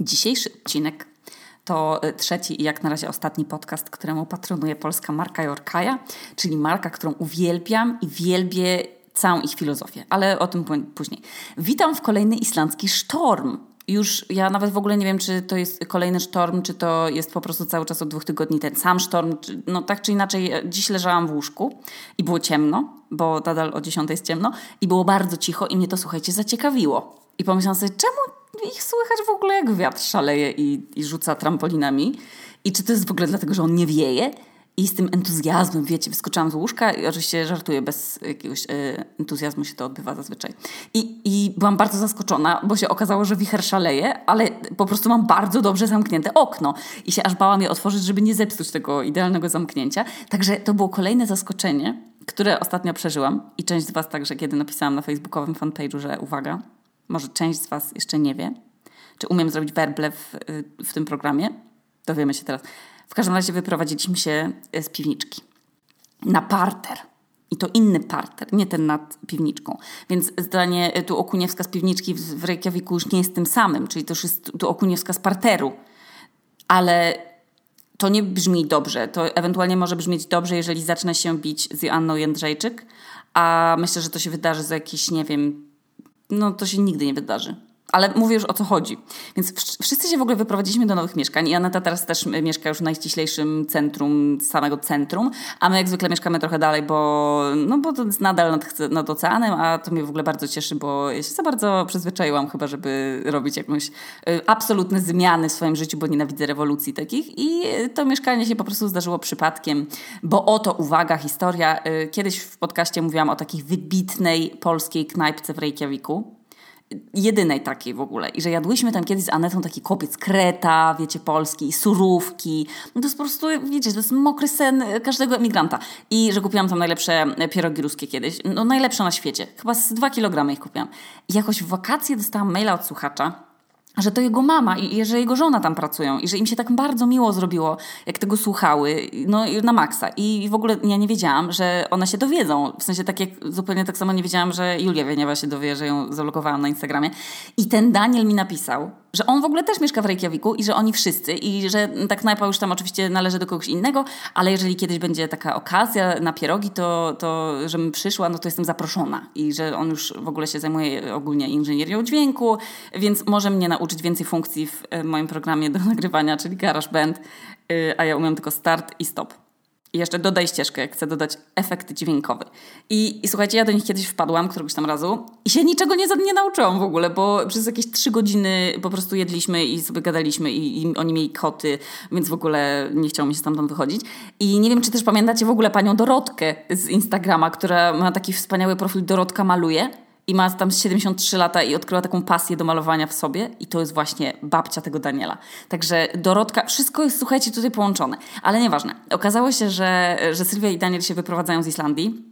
Dzisiejszy odcinek to y, trzeci i jak na razie ostatni podcast, któremu patronuje polska marka Jorkaja, czyli marka, którą uwielbiam i wielbię całą ich filozofię, ale o tym później. Witam w kolejny islandzki sztorm. Już ja nawet w ogóle nie wiem, czy to jest kolejny sztorm, czy to jest po prostu cały czas od dwóch tygodni ten sam sztorm. No tak czy inaczej, e, dziś leżałam w łóżku i było ciemno, bo nadal o 10 jest ciemno i było bardzo cicho i mnie to, słuchajcie, zaciekawiło. I pomyślałam sobie, czemu ich słychać w ogóle jak wiatr szaleje i, i rzuca trampolinami. I czy to jest w ogóle dlatego, że on nie wieje? I z tym entuzjazmem, wiecie, wyskoczyłam z łóżka i oczywiście żartuję, bez jakiegoś e, entuzjazmu się to odbywa zazwyczaj. I, I byłam bardzo zaskoczona, bo się okazało, że wicher szaleje, ale po prostu mam bardzo dobrze zamknięte okno. I się aż bałam je otworzyć, żeby nie zepsuć tego idealnego zamknięcia. Także to było kolejne zaskoczenie, które ostatnio przeżyłam. I część z Was także, kiedy napisałam na facebookowym fanpage'u, że uwaga, może część z Was jeszcze nie wie, czy umiem zrobić werble w, w tym programie. Dowiemy się teraz. W każdym razie wyprowadziliśmy się z piwniczki na parter. I to inny parter, nie ten nad piwniczką. Więc zdanie tu Okuniewska z piwniczki w Reykjaviku już nie jest tym samym, czyli to już jest tu Okuniewska z parteru. Ale to nie brzmi dobrze. To ewentualnie może brzmieć dobrze, jeżeli zacznę się bić z Joanną Jędrzejczyk, a myślę, że to się wydarzy za jakieś, nie wiem, no to się nigdy nie wydarzy. Ale mówię już o co chodzi. Więc wszyscy się w ogóle wyprowadziliśmy do nowych mieszkań i Aneta teraz też mieszka już w najściślejszym centrum, samego centrum, a my jak zwykle mieszkamy trochę dalej, bo, no bo to jest nadal nad, nad oceanem, a to mnie w ogóle bardzo cieszy, bo ja się za bardzo przyzwyczaiłam chyba, żeby robić jakąś y, absolutne zmiany w swoim życiu, bo nienawidzę rewolucji takich i to mieszkanie się po prostu zdarzyło przypadkiem, bo oto, uwaga, historia. Y, kiedyś w podcaście mówiłam o takiej wybitnej polskiej knajpce w Reykjaviku, jedynej takiej w ogóle. I że jadłyśmy tam kiedyś z Anetą taki kopiec kreta, wiecie, polski, surówki. No to jest po prostu, wiecie, to jest mokry sen każdego emigranta. I że kupiłam tam najlepsze pierogi ruskie kiedyś. No najlepsze na świecie. Chyba z dwa kilogramy ich kupiłam. I jakoś w wakacje dostałam maila od słuchacza, że to jego mama i że jego żona tam pracują i że im się tak bardzo miło zrobiło, jak tego słuchały, no na maksa. I w ogóle ja nie wiedziałam, że one się dowiedzą. W sensie tak jak zupełnie tak samo nie wiedziałam, że Julia Wieniawa się dowie, że ją zalogowałam na Instagramie. I ten Daniel mi napisał, że on w ogóle też mieszka w Reykjaviku i że oni wszyscy i że ta knajpa już tam oczywiście należy do kogoś innego, ale jeżeli kiedyś będzie taka okazja na pierogi, to, to żebym przyszła, no to jestem zaproszona i że on już w ogóle się zajmuje ogólnie inżynierią dźwięku, więc może mnie nauczyć więcej funkcji w e, moim programie do nagrywania, czyli GarageBand, y, a ja umiem tylko start i stop. I jeszcze dodaj ścieżkę, jak chcę dodać efekt dźwiękowy. I, I, słuchajcie, ja do nich kiedyś wpadłam, któregoś tam razu i się niczego nie, nie nauczyłam w ogóle, bo przez jakieś trzy godziny po prostu jedliśmy i sobie gadaliśmy i, i oni mieli koty, więc w ogóle nie chciało mi się stamtąd wychodzić. I nie wiem, czy też pamiętacie w ogóle panią Dorotkę z Instagrama, która ma taki wspaniały profil Dorotka Maluje i ma tam 73 lata i odkryła taką pasję do malowania w sobie i to jest właśnie babcia tego Daniela. Także Dorotka, wszystko jest, słuchajcie, tutaj połączone. Ale nieważne. Okazało się, że, że Sylwia i Daniel się wyprowadzają z Islandii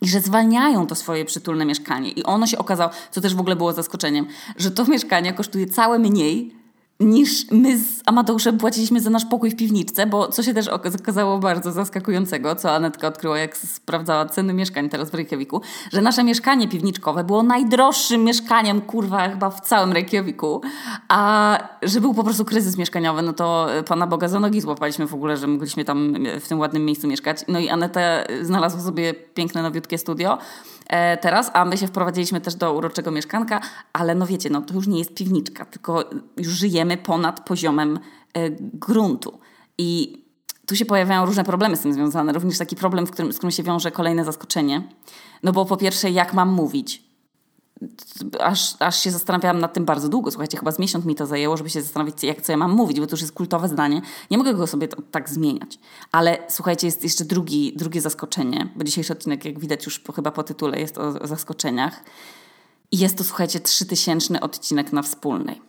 i że zwalniają to swoje przytulne mieszkanie. I ono się okazało, co też w ogóle było zaskoczeniem, że to mieszkanie kosztuje całe mniej niż my z Amateuszem płaciliśmy za nasz pokój w piwniczce, bo co się też okazało bardzo zaskakującego, co Anetka odkryła, jak sprawdzała ceny mieszkań teraz w Reykjaviku, że nasze mieszkanie piwniczkowe było najdroższym mieszkaniem, kurwa, chyba w całym Reykjaviku, a że był po prostu kryzys mieszkaniowy, no to Pana Boga za nogi złapaliśmy w ogóle, że mogliśmy tam w tym ładnym miejscu mieszkać. No i Aneta znalazła sobie piękne, nowiutkie studio, E, teraz, a my się wprowadziliśmy też do uroczego mieszkanka, ale no wiecie, no to już nie jest piwniczka, tylko już żyjemy ponad poziomem e, gruntu. I tu się pojawiają różne problemy z tym związane, również taki problem, którym, z którym się wiąże kolejne zaskoczenie. No bo po pierwsze, jak mam mówić? Aż, aż się zastanawiałam nad tym bardzo długo. Słuchajcie, chyba z miesiąc mi to zajęło, żeby się zastanowić, jak, co ja mam mówić, bo to już jest kultowe zdanie. Nie mogę go sobie tak zmieniać. Ale słuchajcie, jest jeszcze drugi, drugie zaskoczenie, bo dzisiejszy odcinek, jak widać już po, chyba po tytule, jest o, o zaskoczeniach. I jest to, słuchajcie, trzytysięczny odcinek na wspólnej.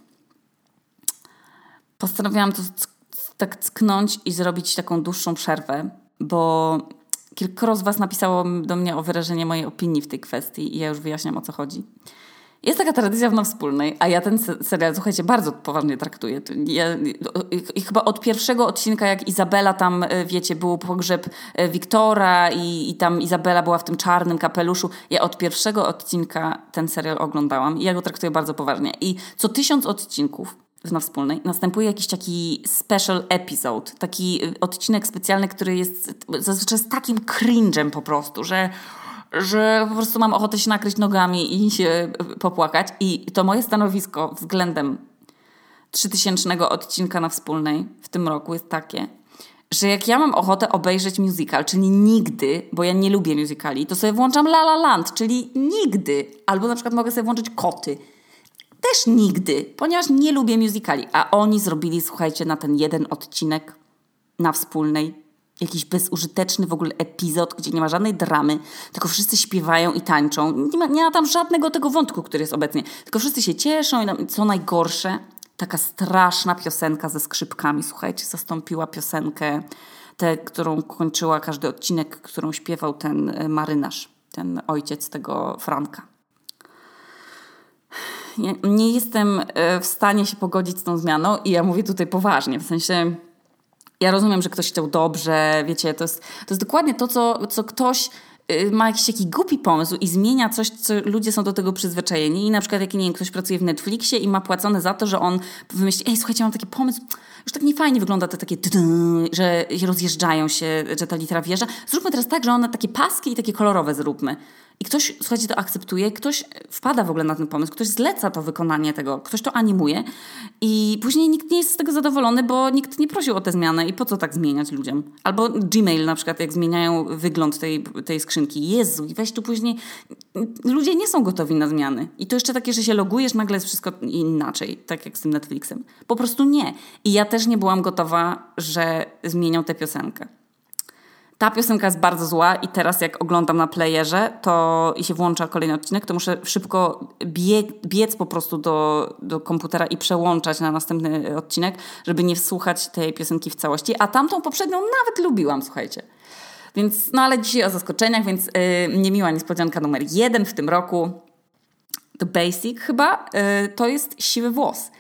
Postanowiłam to tak cknąć i zrobić taką dłuższą przerwę, bo Kilkoro z Was napisało do mnie o wyrażenie mojej opinii w tej kwestii i ja już wyjaśniam o co chodzi. Jest taka tradycja w nas wspólnej, a ja ten serial, słuchajcie, bardzo poważnie traktuję. Ja, i chyba od pierwszego odcinka, jak Izabela tam, e, wiecie, był pogrzeb e, Wiktora i, i tam Izabela była w tym czarnym kapeluszu, ja od pierwszego odcinka ten serial oglądałam i ja go traktuję bardzo poważnie. I co tysiąc odcinków na wspólnej następuje jakiś taki special episode, taki y, odcinek specjalny, który jest zazwyczaj z takim cringe'em po prostu, że że po prostu mam ochotę się nakryć nogami i się popłakać. I to moje stanowisko względem 3000 odcinka na wspólnej w tym roku jest takie, że jak ja mam ochotę obejrzeć musical, czyli nigdy, bo ja nie lubię musicali, to sobie włączam La La Land, czyli nigdy. Albo na przykład mogę sobie włączyć Koty. Też nigdy, ponieważ nie lubię musicali. A oni zrobili, słuchajcie, na ten jeden odcinek na wspólnej jakiś bezużyteczny w ogóle epizod, gdzie nie ma żadnej dramy, tylko wszyscy śpiewają i tańczą. Nie ma, nie ma tam żadnego tego wątku, który jest obecnie. Tylko wszyscy się cieszą i co najgorsze, taka straszna piosenka ze skrzypkami, słuchajcie, zastąpiła piosenkę, tę, którą kończyła każdy odcinek, którą śpiewał ten e, marynarz, ten ojciec tego Franka. Nie, jestem e, w stanie się pogodzić z tą zmianą i ja mówię tutaj poważnie, w sensie ja rozumiem, że ktoś chciał dobrze, wiecie, to jest, to jest dokładnie to, co, co ktoś y, ma jakiś taki głupi pomysł i zmienia coś, co ludzie są do tego przyzwyczajeni i na przykład jak, nie wiem, ktoś pracuje w Netflixie i ma płacone za to, że on wymyśli, ej, słuchajcie, mam taki pomysł, już tak niefajnie wygląda to takie, że rozjeżdżają się, że ta litera wjeżdża. Zróbmy teraz tak, że one takie paski i takie kolorowe zróbmy. I ktoś, słuchajcie, to akceptuje, ktoś wpada w ogóle na ten pomysł, ktoś zleca to wykonanie tego, ktoś to animuje i później nikt nie jest z tego zadowolony, bo nikt nie prosił o tę zmianę i po co tak zmieniać ludziom? Albo Gmail na przykład, jak zmieniają wygląd tej, tej skrzynki. Jezu, i weź tu później... Ludzie nie są gotowi na zmiany. I to jeszcze takie, że się logujesz, nagle jest wszystko inaczej, tak jak z tym Netflixem. Po prostu nie. I ja też nie byłam gotowa, że zmienią tę piosenkę. Ta piosenka jest bardzo zła i teraz jak oglądam na playerze to i się włącza kolejny odcinek, to muszę szybko bie, biec po prostu do, do komputera i przełączać na następny odcinek, żeby nie słuchać tej piosenki w całości. A tamtą poprzednią nawet lubiłam, słuchajcie. Więc, no ale dzisiaj o zaskoczeniach, więc yy, niemiła niespodzianka numer jeden w tym roku. The Basic chyba, yy, to jest siwy włos.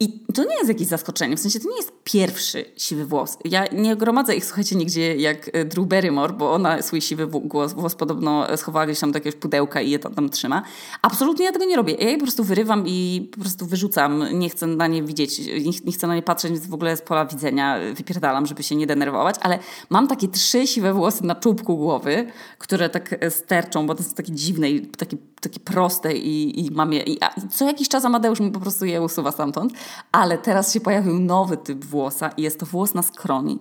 I to nie jest jakieś zaskoczenie, w sensie to nie jest pierwszy siwy włos. Ja nie gromadzę ich, słuchajcie, nigdzie jak e, Drew Barrymore, bo ona swój siwy włos, włos podobno schowała gdzieś tam do jakiegoś pudełka i je tam, tam trzyma. Absolutnie ja tego nie robię. Ja je po prostu wyrywam i po prostu wyrzucam. Nie chcę na nie widzieć, nie, nie chcę na nie patrzeć, więc w ogóle z pola widzenia wypierdalam, żeby się nie denerwować, ale mam takie trzy siwe włosy na czubku głowy, które tak e, sterczą, bo to są takie dziwne i takie, takie proste i, i mam je. I, co jakiś czas Amadeusz mi po prostu je usuwa stamtąd. Ale teraz się pojawił nowy typ włosa i jest to włos na skroni.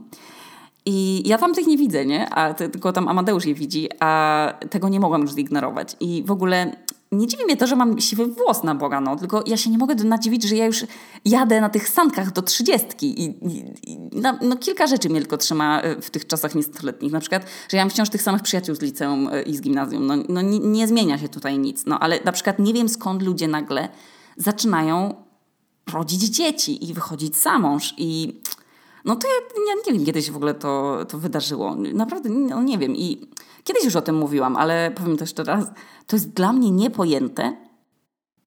I ja tam tych nie widzę, nie? A tylko tam Amadeusz je widzi, a tego nie mogłam już zignorować. I w ogóle nie dziwi mnie to, że mam siwy włos na Boga, no, tylko ja się nie mogę nadziwić, że ja już jadę na tych sankach do trzydziestki i, i, i no, no, kilka rzeczy mnie tylko trzyma e, w tych czasach niestoletnich. Na przykład, że ja mam wciąż tych samych przyjaciół z liceum e, i z gimnazjum. No, no nie, nie zmienia się tutaj nic, no, ale na przykład nie wiem skąd ludzie nagle zaczynają rodzić dzieci i wychodzić za mąż i no to ja, ja nie wiem, kiedy się w ogóle to, to wydarzyło. Naprawdę no nie wiem i kiedyś już o tym mówiłam, ale powiem to jeszcze raz. To jest dla mnie niepojęte,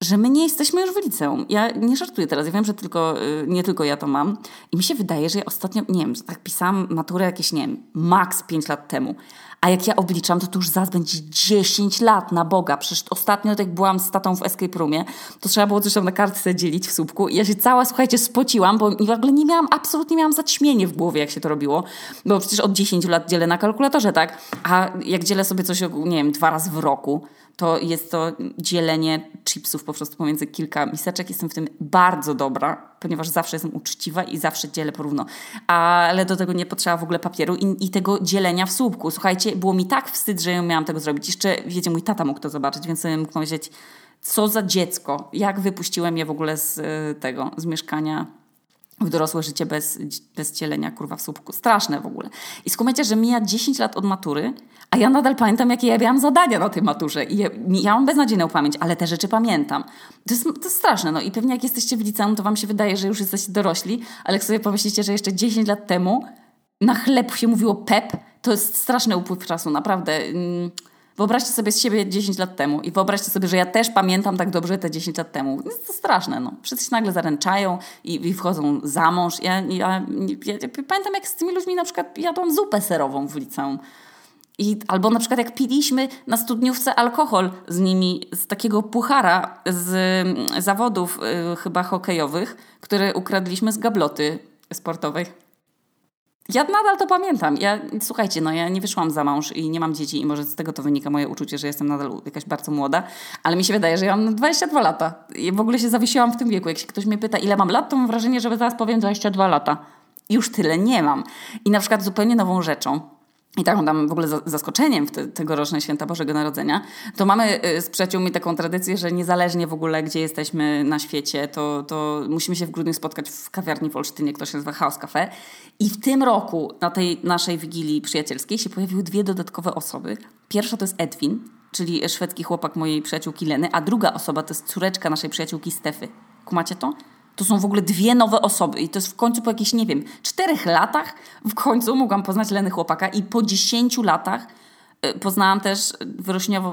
że my nie jesteśmy już w liceum. Ja nie żartuję teraz, ja wiem, że tylko, y, nie tylko ja to mam. I mi się wydaje, że ja ostatnio, nie wiem, tak pisałam maturę jakieś, nie wiem, maks 5 lat temu. A jak ja obliczam, to to już zaraz będzie 10 lat na Boga. Przecież ostatnio, jak byłam z tatą w escape roomie, to trzeba było coś tam na kartce dzielić w słupku. I ja się cała, słuchajcie, spociłam, bo w ogóle nie miałam, absolutnie miałam zaćmienie w głowie, jak się to robiło. Bo przecież od 10 lat dzielę na kalkulatorze, tak? A jak dzielę sobie coś, nie wiem, dwa razy w roku, to jest to dzielenie chipsów po prostu pomiędzy kilka miseczek. Jestem w tym bardzo dobra, ponieważ zawsze jestem uczciwa i zawsze dzielę porówno. Ale do tego nie potrzeba w ogóle papieru i, i tego dzielenia w słupku. Słuchajcie, było mi tak wstyd, że ja miałam tego zrobić. Jeszcze, wiecie, mój tata mógł to zobaczyć, więc sobie mógł powiedzieć, co za dziecko, jak wypuściłem je w ogóle z y, tego, z mieszkania w dorosłe życie bez, bez cielenia kurwa w słupku. Straszne w ogóle. I skumajcie, że mija 10 lat od matury, a ja nadal pamiętam, jakie ja miałam zadania na tej maturze. I ja, ja mam beznadziejną pamięć, ale te rzeczy pamiętam. To jest, to jest straszne. No i pewnie jak jesteście w liceum, to wam się wydaje, że już jesteście dorośli, ale jak sobie pomyślicie, że jeszcze 10 lat temu na chleb się mówiło pep, to jest straszny upływ czasu, naprawdę. Mm, wyobraźcie sobie z siebie 10 lat temu i wyobraźcie sobie, że ja też pamiętam tak dobrze te 10 lat temu. Jest to straszne, no. Wszyscy się nagle zaręczają i, i wchodzą za mąż. Ja, ja, ja, ja, pamiętam, jak z tymi ludźmi na przykład jadłam zupę serową w liceum. I, albo na przykład jak piliśmy na studniówce alkohol z nimi, z takiego puchara z mm, zawodów y, chyba hokejowych, które ukradliśmy z gabloty sportowej. Ja nadal to pamiętam. Ja, słuchajcie, no ja nie wyszłam za mąż i nie mam dzieci i może z tego to wynika moje uczucie, że jestem nadal jakaś bardzo młoda, ale mi się wydaje, że ja mam 22 lata. I w ogóle się zawiesiłam w tym wieku. Jak się ktoś mnie pyta, ile mam lat, to mam wrażenie, że zaraz powiem 22 lata. Już tyle nie mam. I na przykład zupełnie nową rzeczą, i taką tam w ogóle zaskoczeniem w te, tegoroczne święta Bożego Narodzenia, to mamy y, z przyjaciółmi taką tradycję, że niezależnie w ogóle gdzie jesteśmy na świecie, to, to musimy się w grudniu spotkać w kawiarni w Olsztynie, która się nazywa Chaos Cafe. I w tym roku na tej naszej wigilii przyjacielskiej się pojawiły dwie dodatkowe osoby. Pierwsza to jest Edwin, czyli szwedzki chłopak mojej przyjaciółki Leny, a druga osoba to jest córeczka naszej przyjaciółki Stefy. Kumacie to? To są w ogóle dwie nowe osoby i to jest w końcu po jakichś, nie wiem, czterech latach w końcu mogłam poznać Leny chłopaka i po dziesięciu latach y, poznałam też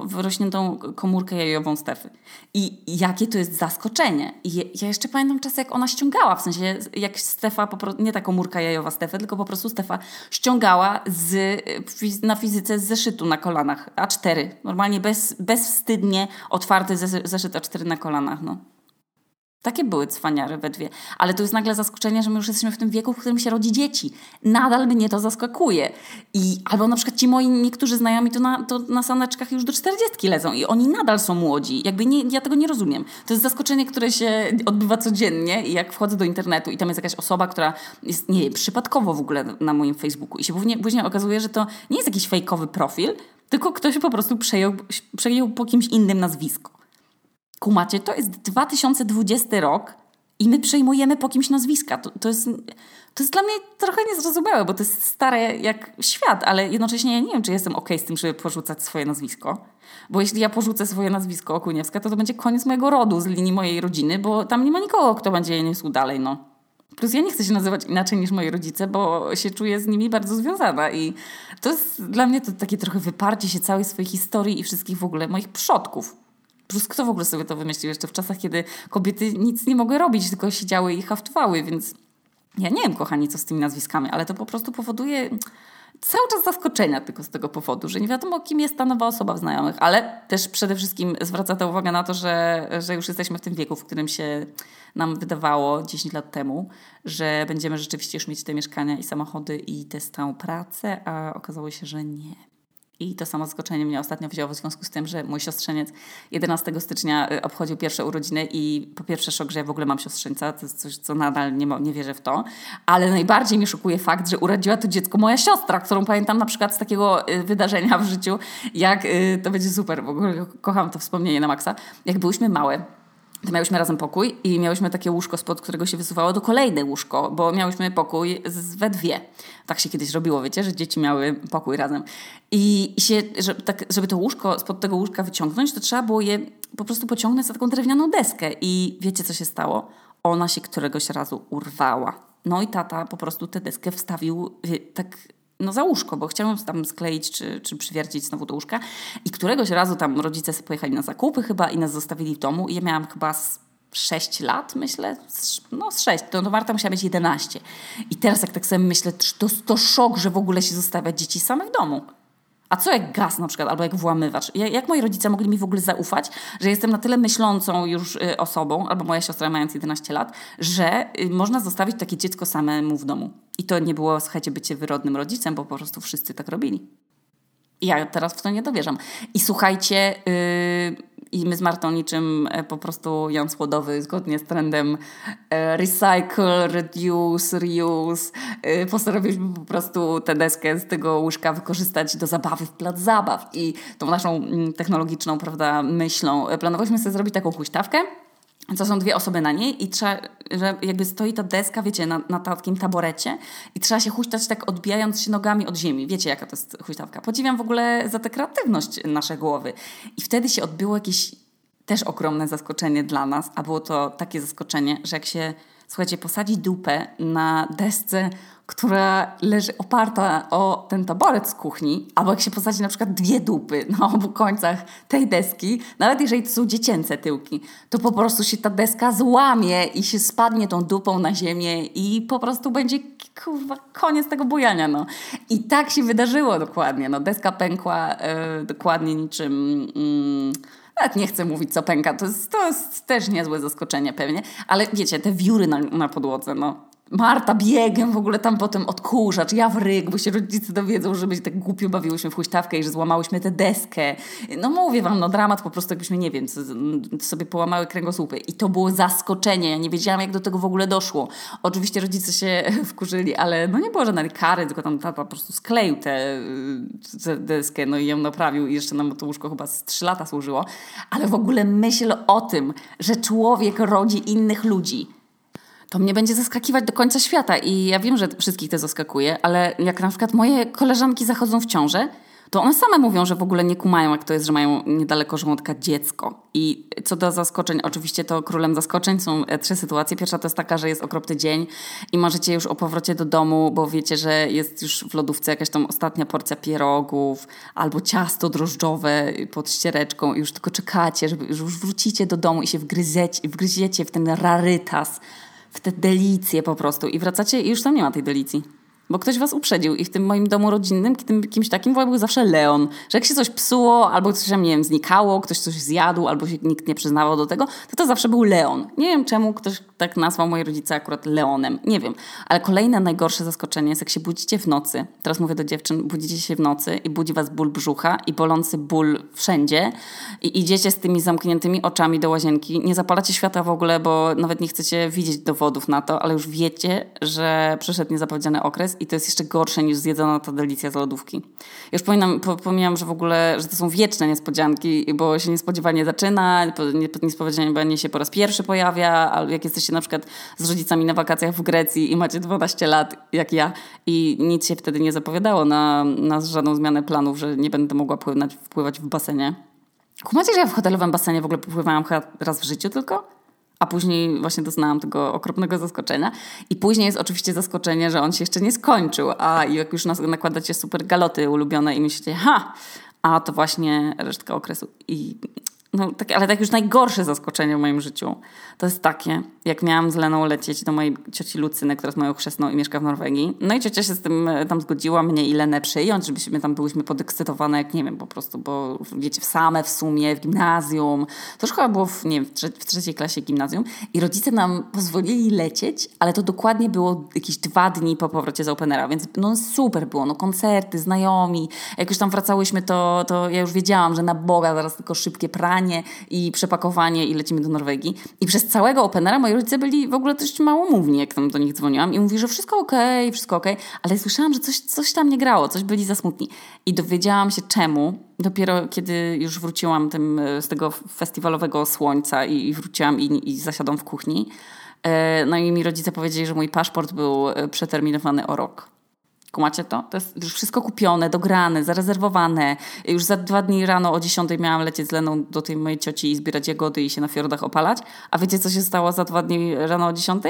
wyrośniętą komórkę jajową Stefy. I jakie to jest zaskoczenie. I ja jeszcze pamiętam czasy, jak ona ściągała, w sensie jak Stefa, nie ta komórka jajowa Stefy, tylko po prostu Stefa ściągała z, na fizyce z zeszytu na kolanach, A4. Normalnie bez, bezwstydnie otwarty zeszyt A4 na kolanach. No. Takie były cwaniary we dwie. Ale to jest nagle zaskoczenie, że my już jesteśmy w tym wieku, w którym się rodzi dzieci. Nadal mnie to zaskakuje. I, albo na przykład ci moi niektórzy znajomi to na, to na saneczkach już do czterdziestki lezą i oni nadal są młodzi. Jakby nie, ja tego nie rozumiem. To jest zaskoczenie, które się odbywa codziennie i jak wchodzę do internetu i tam jest jakaś osoba, która jest, nie wiem, przypadkowo w ogóle na moim Facebooku i się później, później okazuje, że to nie jest jakiś fejkowy profil, tylko ktoś po prostu przejął, przejął po kimś innym nazwisko. Kumacie, to jest 2020 rok i my przejmujemy po kimś nazwiska. To, to, jest, to jest dla mnie trochę niezrozumiałe, bo to jest stare jak świat, ale jednocześnie ja nie wiem, czy jestem ok z tym, żeby porzucać swoje nazwisko. Bo jeśli ja porzucę swoje nazwisko Okuniewska, to to będzie koniec mojego rodu z linii mojej rodziny, bo tam nie ma nikogo, kto będzie je niósł dalej, no. Plus ja nie chcę się nazywać inaczej niż moi rodzice, bo się czuję z nimi bardzo związana i to jest dla mnie to takie trochę wyparcie się całej swojej historii i wszystkich w ogóle moich przodków. Plus kto w ogóle sobie to wymyślił jeszcze w czasach, kiedy kobiety nic nie mogły robić, tylko siedziały i haftowały, więc ja nie wiem, kochani, co z tymi nazwiskami, ale to po prostu powoduje cały czas zaskoczenia tylko z tego powodu, że nie wiadomo, kim jest ta nowa osoba w znajomych, ale też przede wszystkim zwraca to uwagę na to, że, że już jesteśmy w tym wieku, w którym się nam wydawało 10 lat temu, że będziemy rzeczywiście już mieć te mieszkania i samochody i tę stałą pracę, a okazało się, że nie. I to samo zaskoczenie mnie ostatnio wzięło w związku z tym, że mój siostrzeniec 11 stycznia y, obchodził pierwsze urodziny i po pierwsze szok, że ja w ogóle mam siostrzeńca, to jest coś, co nadal nie, nie wierzę w to, ale najbardziej mnie szokuje fakt, że urodziła to dziecko moja siostra, którą pamiętam na przykład z takiego y, wydarzenia w życiu, jak y, to będzie super, w ogóle kocham to wspomnienie na maksa, jak byłyśmy małe, to miałyśmy razem pokój i miałyśmy takie łóżko, spod którego się wysuwało do kolejne łóżko, bo miałyśmy pokój z, we dwie. Tak się kiedyś robiło, wiecie, że dzieci miały pokój razem. I, i się, że, tak, żeby to łóżko spod tego łóżka wyciągnąć, to trzeba było je po prostu pociągnąć za taką drewnianą deskę. I wiecie, co się stało? Ona się któregoś razu urwała. No i tata po prostu tę deskę wstawił tak no za łóżko, bo chciałam tam skleić czy, czy przywiercić znowu do łóżka. I któregoś razu tam rodzice sobie pojechali na zakupy chyba i nas zostawili w domu. I ja miałam chyba z 6 lat, myślę, no z 6, to, to Marta musiała mieć 11. I teraz jak tak sobie myślę, to, to szok, że w ogóle się zostawia dzieci same w domu. A co jak gaz na przykład, albo jak włamywacz? Jak moi rodzice mogli mi w ogóle zaufać, że jestem na tyle myślącą już y, osobą, albo moja siostra mając 11 lat, że y, można zostawić takie dziecko samemu w domu. I to nie było, słuchajcie, bycie wyrodnym rodzicem, bo po prostu wszyscy tak robili. Ja teraz w to nie dowierzam. I słuchajcie, yy, i my z Martą niczym e, po prostu Jan Słodowy, zgodnie z trendem e, recycle, reduce, reuse, e, postanowiliśmy po prostu tę deskę z tego łóżka wykorzystać do zabawy w plac zabaw. I tą naszą mm, technologiczną, prawda, myślą. Planowaliśmy sobie zrobić taką huśtawkę, to są dwie osoby na niej i trzeba, że jakby stoi ta deska, wiecie, na, na takim taborecie i trzeba się huśtać tak odbijając się nogami od ziemi. Wiecie, jaka to jest huśtawka. Podziwiam w ogóle za tę kreatywność naszej głowy. I wtedy się odbyło jakieś też ogromne zaskoczenie dla nas, a było to takie zaskoczenie, że jak się słuchajcie, posadzić dupę na desce, która leży oparta o ten taboret z kuchni, albo jak się posadzi na przykład dwie dupy na obu końcach tej deski, nawet jeżeli to są dziecięce tyłki, to po prostu się ta deska złamie i się spadnie tą dupą na ziemię i po prostu będzie kurwa, koniec tego bujania. No. I tak się wydarzyło dokładnie. No, deska pękła yy, dokładnie niczym... Yy, nawet nie chcę mówić, co pęka, to jest, to jest też niezłe zaskoczenie pewnie, ale wiecie, te wióry na, na podłodze, no Marta biegiem w ogóle tam potem odkurzacz, ja w ryk, bo się rodzice dowiedzą, że my tak głupio bawiłyśmy w huśtawkę i że złamałyśmy tę deskę. No mówię wam, no dramat po prostu jakbyśmy, nie wiem, sobie połamały kręgosłupy. I to było zaskoczenie, ja nie wiedziałam jak do tego w ogóle doszło. Oczywiście rodzice się wkurzyli, ale no nie było żadnej kary, tylko tam tata po prostu skleił tę deskę, no i ją naprawił i jeszcze nam to łóżko chyba z trzy lata służyło. Ale w ogóle myśl o tym, że człowiek rodzi innych ludzi to mnie będzie zaskakiwać do końca świata. I ja wiem, że wszystkich to zaskakuje, ale jak na przykład moje koleżanki zachodzą w ciążę, to one same mówią, że w ogóle nie kumają, jak to jest, że mają niedaleko żołądka dziecko. I co do zaskoczeń, oczywiście to królem zaskoczeń są e, trzy sytuacje. Pierwsza to jest taka, że jest okropny dzień i marzycie już o powrocie do domu, bo wiecie, że jest już w lodówce jakaś tam ostatnia porcja pierogów albo ciasto drożdżowe pod ściereczką i już tylko czekacie, żeby już wrócicie do domu i się wgryziecie, wgryziecie w ten rarytas w te delicje po prostu i wracacie i już tam nie ma tej delicji. Bo ktoś was uprzedził i w tym moim domu rodzinnym, tym, kimś takim był zawsze Leon. Że jak się coś psuło, albo coś tam, nie wiem, znikało, ktoś coś zjadł, albo się nikt nie przyznawał do tego, to to zawsze był Leon. Nie wiem czemu ktoś tak nazwał moi rodzice akurat Leonem. Nie wiem. Ale kolejne najgorsze zaskoczenie jest, jak się budzicie w nocy. Teraz mówię do dziewczyn, budzicie się w nocy i budzi was ból brzucha i bolący ból wszędzie i idziecie z tymi zamkniętymi oczami do łazienki. Nie zapalacie światła w ogóle, bo nawet nie chcecie widzieć dowodów na to, ale już wiecie, że przyszedł niezapowiedziany okres i to jest jeszcze gorsze niż zjedzona ta delicja z lodówki. Już pominam, pomijam, że w ogóle, że to są wieczne niespodzianki, bo się niespodziewanie zaczyna, niespodziewanie się po raz pierwszy pojawia, albo jak jesteście na przykład z rodzicami na wakacjach w Grecji i macie 12 lat, jak ja, i nic się wtedy nie zapowiadało na, na żadną zmianę planów, że nie będę mogła pływać, wpływać w basenie. Kumacie, że ja w hotelowym basenie w ogóle pływałam raz w życiu tylko? A później właśnie doznałam tego okropnego zaskoczenia. I później jest oczywiście zaskoczenie, że on się jeszcze nie skończył, a jak już nakładacie super galoty ulubione i myślicie, ha, a to właśnie resztka okresu. I no, tak, ale tak już najgorsze zaskoczenie w moim życiu to jest takie, jak miałam z Leną lecieć do mojej cioci Lucyny, która jest moją chrzestną i mieszka w Norwegii. No i ciocia się z tym e, tam zgodziła mnie i Lenę przyjąć, żebyśmy tam byłyśmy podekscytowane, jak nie wiem, po prostu, bo wiecie, w same w sumie, w gimnazjum. To chyba było w, nie w, trze w trzeciej klasie gimnazjum. I rodzice nam pozwolili lecieć, ale to dokładnie było jakieś dwa dni po powrocie z Openera, więc no super było, no koncerty, znajomi. Jak już tam wracałyśmy, to, to ja już wiedziałam, że na Boga zaraz tylko szybkie pranie i przepakowanie i lecimy do Norwegii. I przez całego Openera moi rodzice byli w ogóle dość małomówni, jak tam do nich dzwoniłam i mówi, że wszystko okej, okay, wszystko okej, okay, ale słyszałam, że coś, coś tam nie grało, coś byli za smutni. I dowiedziałam się czemu dopiero kiedy już wróciłam tym, e, z tego festiwalowego słońca i, i wróciłam i, i zasiadłam w kuchni. E, no i mi rodzice powiedzieli, że mój paszport był e, przeterminowany o rok. Kumacie to? To jest już wszystko kupione, dograne, zarezerwowane. Już za dwa dni rano o 10 miałam lecieć z Leną do tej mojej cioci i zbierać jagody i się na fiordach opalać. A wiecie, co się stało za dwa dni rano o 10?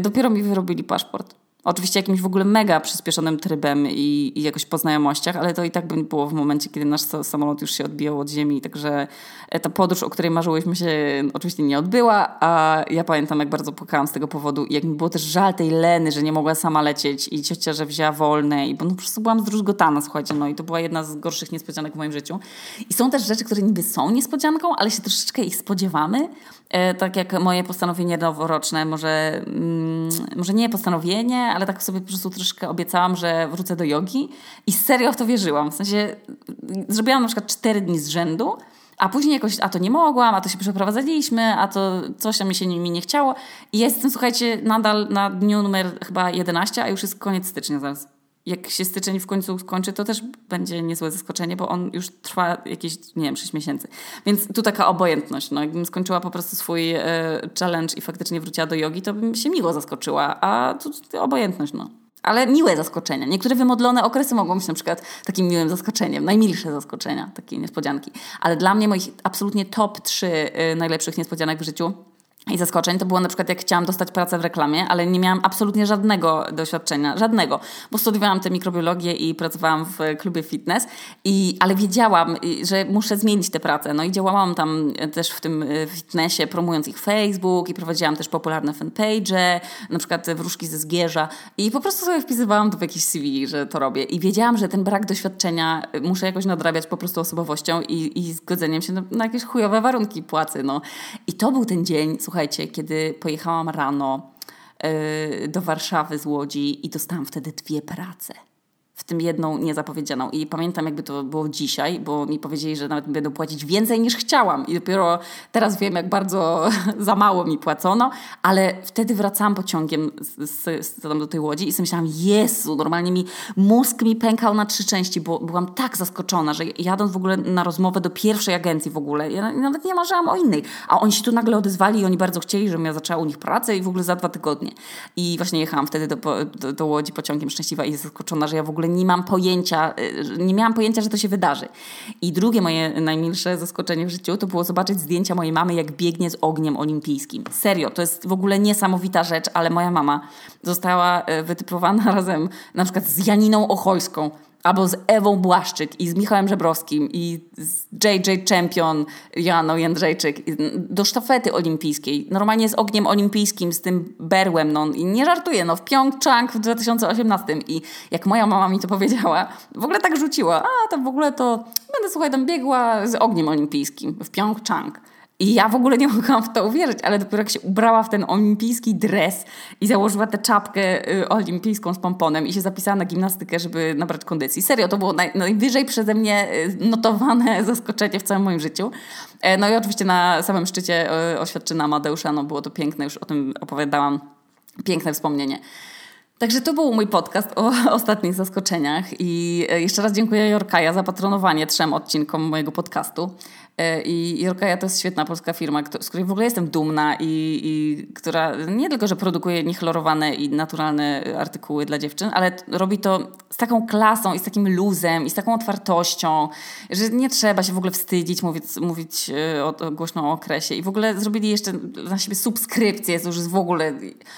Dopiero mi wyrobili paszport. Oczywiście jakimś w ogóle mega przyspieszonym trybem i, i jakoś po znajomościach, ale to i tak by było w momencie, kiedy nasz samolot już się odbijał od ziemi. Także e, ta podróż, o której marzyłyśmy się oczywiście nie odbyła, a ja pamiętam jak bardzo płakałam z tego powodu i jak mi było też żal tej Leny, że nie mogła sama lecieć i ciocia, że wzięła wolne i bo no, po prostu byłam zdruzgotana, słuchajcie, no i to była jedna z gorszych niespodzianek w moim życiu. I są też rzeczy, które niby są niespodzianką, ale się troszeczkę ich spodziewamy, e, tak jak moje postanowienie noworoczne, może, mm, może nie postanowienie, ale tak sobie po prostu troszkę obiecałam, że wrócę do jogi i serio w to wierzyłam. W sensie zrobiłam na przykład cztery dni z rzędu, a później jakoś, a to nie mogłam, a to się przeprowadzaliśmy, a to coś tam mi się mi nie chciało. I jestem, słuchajcie, nadal na dniu numer chyba 11, a już jest koniec stycznia zaraz jak się styczeń w końcu skończy, to też będzie niezłe zaskoczenie, bo on już trwa jakieś, nie wiem, 6 miesięcy. Więc tu taka obojętność. No, jakbym skończyła po prostu swój e, challenge i faktycznie wróciła do jogi, to bym się miło zaskoczyła, a tu, tu obojętność, no. Ale miłe zaskoczenia. Niektóre wymodlone okresy mogą być na przykład takim miłym zaskoczeniem, najmilsze zaskoczenia, takie niespodzianki. Ale dla mnie moich absolutnie top 3 y, najlepszych niespodzianek w życiu i zaskoczeń to było na przykład jak chciałam dostać pracę w reklamie, ale nie miałam absolutnie żadnego doświadczenia, żadnego, bo studiowałam tę mikrobiologię i pracowałam w klubie fitness, i, ale wiedziałam, że muszę zmienić tę pracę. No i działałam tam też w tym e, fitnessie, promując ich Facebook i prowadziłam też popularne fanpage, na przykład wróżki ze Zgierza i po prostu sobie wpisywałam to w CV, że to robię. I wiedziałam, że ten brak doświadczenia muszę jakoś nadrabiać po prostu osobowością i, i zgodzeniem się na, na jakieś chujowe warunki płacy. No. I to był ten dzień, słuchajcie, kiedy pojechałam rano yy, do Warszawy z Łodzi i dostałam wtedy dwie prace w tym jedną niezapowiedzianą. I pamiętam, jakby to było dzisiaj, bo mi powiedzieli, że nawet będą płacić więcej niż chciałam. I dopiero teraz wiem, jak bardzo za mało mi płacono, ale wtedy wracałam pociągiem z, z, z, do tej łodzi i sobie myślałam, Jezu, normalnie mi mózg mi pękał na trzy części, bo byłam tak zaskoczona, że jadąc w ogóle na rozmowę do pierwszej agencji w ogóle, ja nawet nie marzyłam o innej, a oni się tu nagle odezwali i oni bardzo chcieli, żebym ja zaczęła u nich pracę i w ogóle za dwa tygodnie. I właśnie jechałam wtedy do, do, do Łodzi pociągiem szczęśliwa i zaskoczona, że ja w ogóle nie mam pojęcia, y, nie miałam pojęcia, że to się wydarzy. I drugie moje najmilsze zaskoczenie w życiu to było zobaczyć zdjęcia mojej mamy, jak biegnie z ogniem olimpijskim. Serio, to jest w ogóle niesamowita rzecz, ale moja mama została y, wytypowana razem na przykład z Janiną Ochojską albo z Ewą Błaszczyk i z Michałem Żebrowskim i z JJ Champion Janą Jędrzejczyk do sztafety olimpijskiej. Normalnie z ogniem olimpijskim, z tym berłem. No, I nie żartuję, no w Pyeongchang w 2018 i jak moja mama mi to powiedziała, w ogóle tak rzuciła, a to w ogóle to będę, słuchaj, tam biegła z ogniem olimpijskim w Pyeongchang. I ja w ogóle nie mogłam w to uwierzyć, ale dopiero jak się ubrała w ten olimpijski dres i założyła tę czapkę y, olimpijską z pomponem i się zapisała na gimnastykę, żeby nabrać kondycji. Serio, to było naj, najwyżej przeze mnie y, notowane zaskoczenie w całym moim życiu. E, no i oczywiście na samym szczycie y, oświadczyna Amadeusza, no było to piękne, już o tym opowiadałam. Piękne wspomnienie. Także to był mój podcast o ostatnich zaskoczeniach i e, jeszcze raz dziękuję Jorkaja za patronowanie trzem odcinkom mojego podcastu. E, I Jorkaja to jest świetna polska firma, z której w ogóle jestem dumna i, i która nie tylko, że produkuje niechlorowane i naturalne artykuły dla dziewczyn, ale robi to z taką klasą i z takim luzem i z taką otwartością, że nie trzeba się w ogóle wstydzić, mówić, mówić e, o, głośno o okresie. I w ogóle zrobili jeszcze na siebie subskrypcję, to już jest w ogóle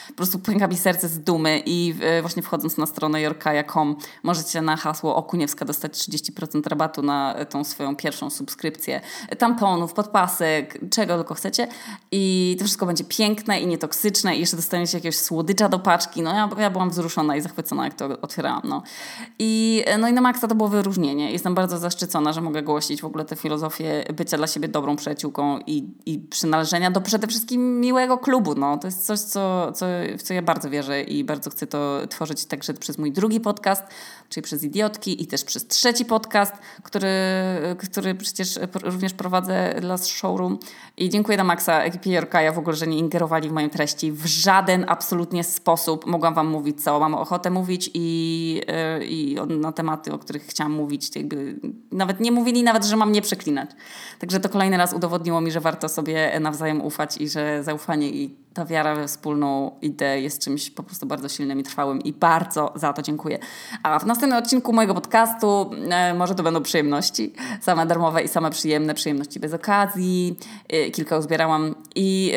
po prostu pęka mi serce z dumy i e, właśnie wchodząc na stronę jorkaja.com możecie na hasło Okuniewska dostać 30% rabatu na tą swoją pierwszą subskrypcję tamponów, podpasek, czego tylko chcecie i to wszystko będzie piękne i nietoksyczne i jeszcze dostaniecie jakiegoś słodycza do paczki. No ja, ja byłam wzruszona i zachwycona, jak to otwierałam. No. I, no i na maksa to było wyróżnienie. Jestem bardzo zaszczycona, że mogę głosić w ogóle tę filozofię bycia dla siebie dobrą przyjaciółką i, i przynależenia do przede wszystkim miłego klubu. No. To jest coś, co, co, w co ja bardzo wierzę i bardzo chcę to tworzyć także przez mój drugi podcast, czyli przez Idiotki i też przez trzeci podcast, który, który przecież również prowadzę dla showroom. I dziękuję na maksa ekipie Jorkaja w ogóle, że nie ingerowali w moje treści w żaden absolutnie sposób. Mogłam wam mówić, co mam ochotę mówić i, yy, i na tematy, o których chciałam mówić. Jakby nawet nie mówili nawet, że mam nie przeklinać. Także to kolejny raz udowodniło mi, że warto sobie nawzajem ufać i że zaufanie i ta wiara we wspólną ideę jest czymś po prostu bardzo silnym i trwałym i bardzo za to dziękuję. A w następnym odcinku mojego podcastu e, może to będą przyjemności, same darmowe i same przyjemne, przyjemności bez okazji. E, kilka uzbierałam i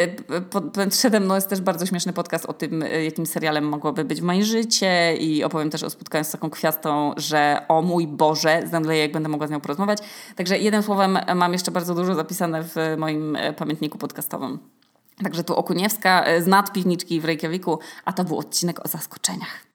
e, przede mną jest też bardzo śmieszny podcast o tym, e, jakim serialem mogłoby być moje życie i opowiem też o spotkaniu z taką kwiastą, że o mój Boże, zemdleję jak będę mogła z nią porozmawiać. Także jednym słowem mam jeszcze bardzo dużo zapisane w moim e, pamiętniku podcastowym. Także tu Okuniewska e, z nadpiwniczki w Reykjaviku, a to był odcinek o zaskoczeniach.